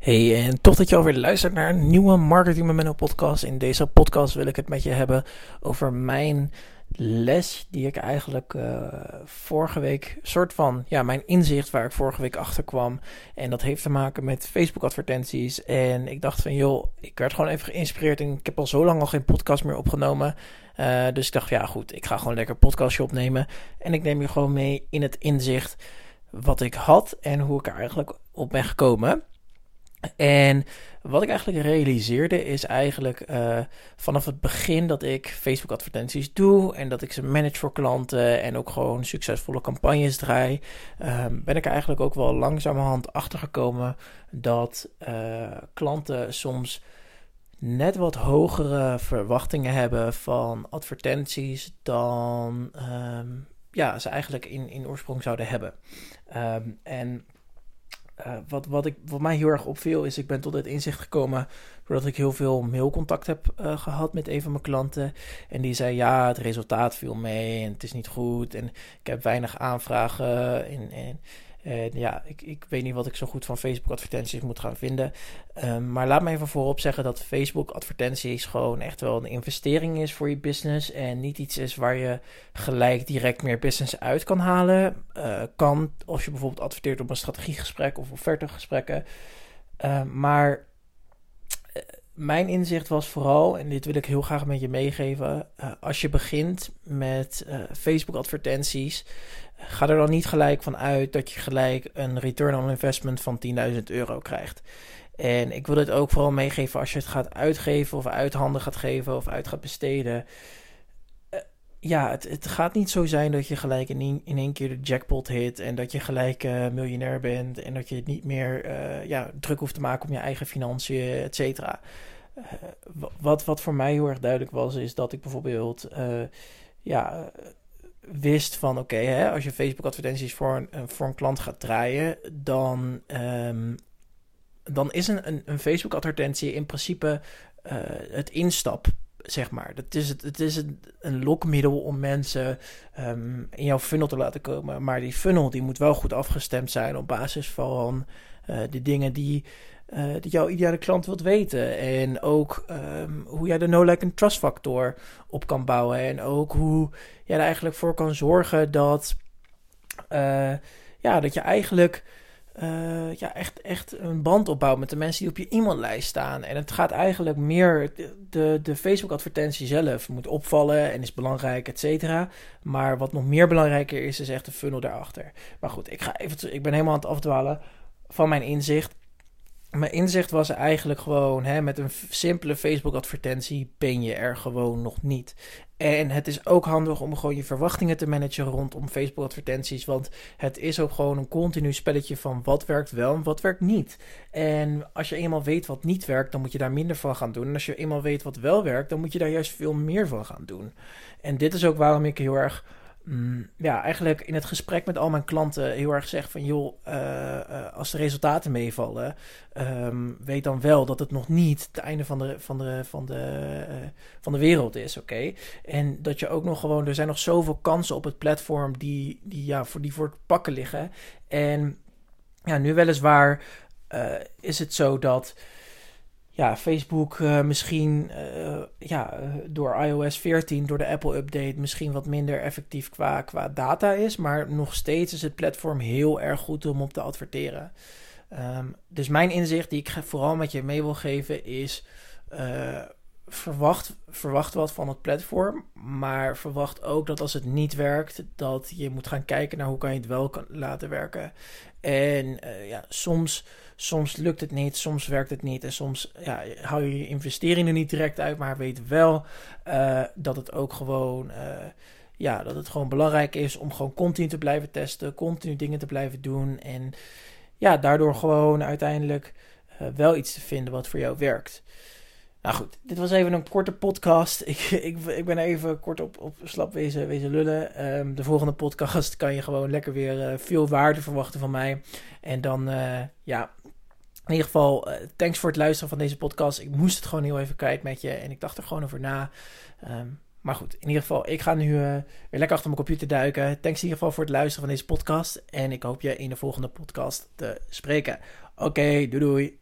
Hey, en toch dat je alweer luistert naar een nieuwe Marketing Memento podcast. In deze podcast wil ik het met je hebben over mijn les die ik eigenlijk uh, vorige week, soort van, ja, mijn inzicht waar ik vorige week achter kwam. En dat heeft te maken met Facebook advertenties. En ik dacht van, joh, ik werd gewoon even geïnspireerd en ik heb al zo lang al geen podcast meer opgenomen. Uh, dus ik dacht, ja goed, ik ga gewoon lekker podcastje opnemen. En ik neem je gewoon mee in het inzicht wat ik had en hoe ik er eigenlijk op ben gekomen. En wat ik eigenlijk realiseerde is eigenlijk uh, vanaf het begin dat ik Facebook advertenties doe en dat ik ze manage voor klanten en ook gewoon succesvolle campagnes draai, um, ben ik er eigenlijk ook wel langzamerhand achter gekomen dat uh, klanten soms net wat hogere verwachtingen hebben van advertenties dan um, ja, ze eigenlijk in, in oorsprong zouden hebben. Um, en uh, wat, wat, ik, wat mij heel erg opviel is, ik ben tot het inzicht gekomen doordat ik heel veel mailcontact heb uh, gehad met een van mijn klanten. En die zei, ja, het resultaat viel mee en het is niet goed en ik heb weinig aanvragen en, en en ja, ik, ik weet niet wat ik zo goed van Facebook advertenties moet gaan vinden. Um, maar laat me even voorop zeggen dat Facebook advertenties gewoon echt wel een investering is voor je business. En niet iets is waar je gelijk direct meer business uit kan halen. Uh, kan als je bijvoorbeeld adverteert op een strategiegesprek of offertegesprekken. Uh, maar uh, mijn inzicht was vooral, en dit wil ik heel graag met je meegeven. als je begint met Facebook advertenties ga er dan niet gelijk van uit dat je gelijk een return on investment van 10.000 euro krijgt. En ik wil dit ook vooral meegeven als je het gaat uitgeven of uit handen gaat geven of uit gaat besteden. Uh, ja, het, het, gaat niet zo zijn dat je gelijk in in één keer de jackpot hit en dat je gelijk uh, miljonair bent en dat je het niet meer uh, ja, druk hoeft te maken om je eigen financiën, et cetera. wat, wat voor mij heel erg duidelijk was, is dat ik bijvoorbeeld ja, wist van oké, okay, als je Facebook advertenties voor een, voor een klant gaat draaien, dan, um, dan is een, een, Facebook advertentie in principe uh, het instap. Zeg maar. Dat is het, het is een, een lokmiddel om mensen um, in jouw funnel te laten komen. Maar die funnel die moet wel goed afgestemd zijn op basis van uh, de dingen die uh, dat jouw ideale klant wilt weten. En ook um, hoe jij de no-like en trust factor op kan bouwen. En ook hoe jij er eigenlijk voor kan zorgen dat, uh, ja, dat je eigenlijk uh, ja, echt, echt een band opbouwt met de mensen die op je e-maillijst staan. En het gaat eigenlijk meer, de, de Facebook-advertentie zelf moet opvallen en is belangrijk, et cetera. Maar wat nog meer belangrijker is, is echt de funnel daarachter. Maar goed, ik, ga even, ik ben helemaal aan het afdwalen van mijn inzicht mijn inzicht was eigenlijk gewoon, hè, met een simpele Facebook-advertentie ben je er gewoon nog niet. En het is ook handig om gewoon je verwachtingen te managen rondom Facebook-advertenties. Want het is ook gewoon een continu spelletje van wat werkt wel en wat werkt niet. En als je eenmaal weet wat niet werkt, dan moet je daar minder van gaan doen. En als je eenmaal weet wat wel werkt, dan moet je daar juist veel meer van gaan doen. En dit is ook waarom ik heel erg Mm, ja, eigenlijk in het gesprek met al mijn klanten heel erg zeg van joh, uh, uh, als de resultaten meevallen, um, weet dan wel dat het nog niet het einde van de, van de, van de, uh, van de wereld is, oké? En dat je ook nog gewoon, er zijn nog zoveel kansen op het platform die, die, ja, voor, die voor het pakken liggen. En ja, nu weliswaar is het zo dat ja, Facebook uh, misschien uh, ja, door iOS 14, door de Apple update, misschien wat minder effectief qua, qua data is. Maar nog steeds is het platform heel erg goed om op te adverteren. Um, dus mijn inzicht die ik vooral met je mee wil geven is... verwacht, verwacht wat van het platform, maar verwacht ook dat als het niet werkt, dat je moet gaan kijken naar hoe kan je het wel kan laten werken. En uh, ja, soms, soms lukt het niet, soms werkt het niet en soms ja, hou je je investeringen niet direct uit, maar weet wel uh, dat het ook gewoon, uh, ja, dat het gewoon belangrijk is om gewoon continu te blijven testen, continu dingen te blijven doen en ja, daardoor gewoon uiteindelijk wel iets te vinden wat voor jou werkt. Nou goed, dit was even een korte podcast. Ik, ik, ik ben even kort op, op slap wezen, lullen. Um, de volgende podcast kan je gewoon lekker weer uh, veel waarde verwachten van mij. En dan, uh, ja, in ieder geval, uh, thanks voor het luisteren van deze podcast. Ik moest het gewoon heel even kwijt met je en ik dacht er gewoon over na. Um, maar goed, in ieder geval, ik ga nu weer lekker achter mijn computer duiken. Thanks in ieder geval voor het luisteren van deze podcast. En ik hoop je in de volgende podcast te spreken. Oké, doei doei.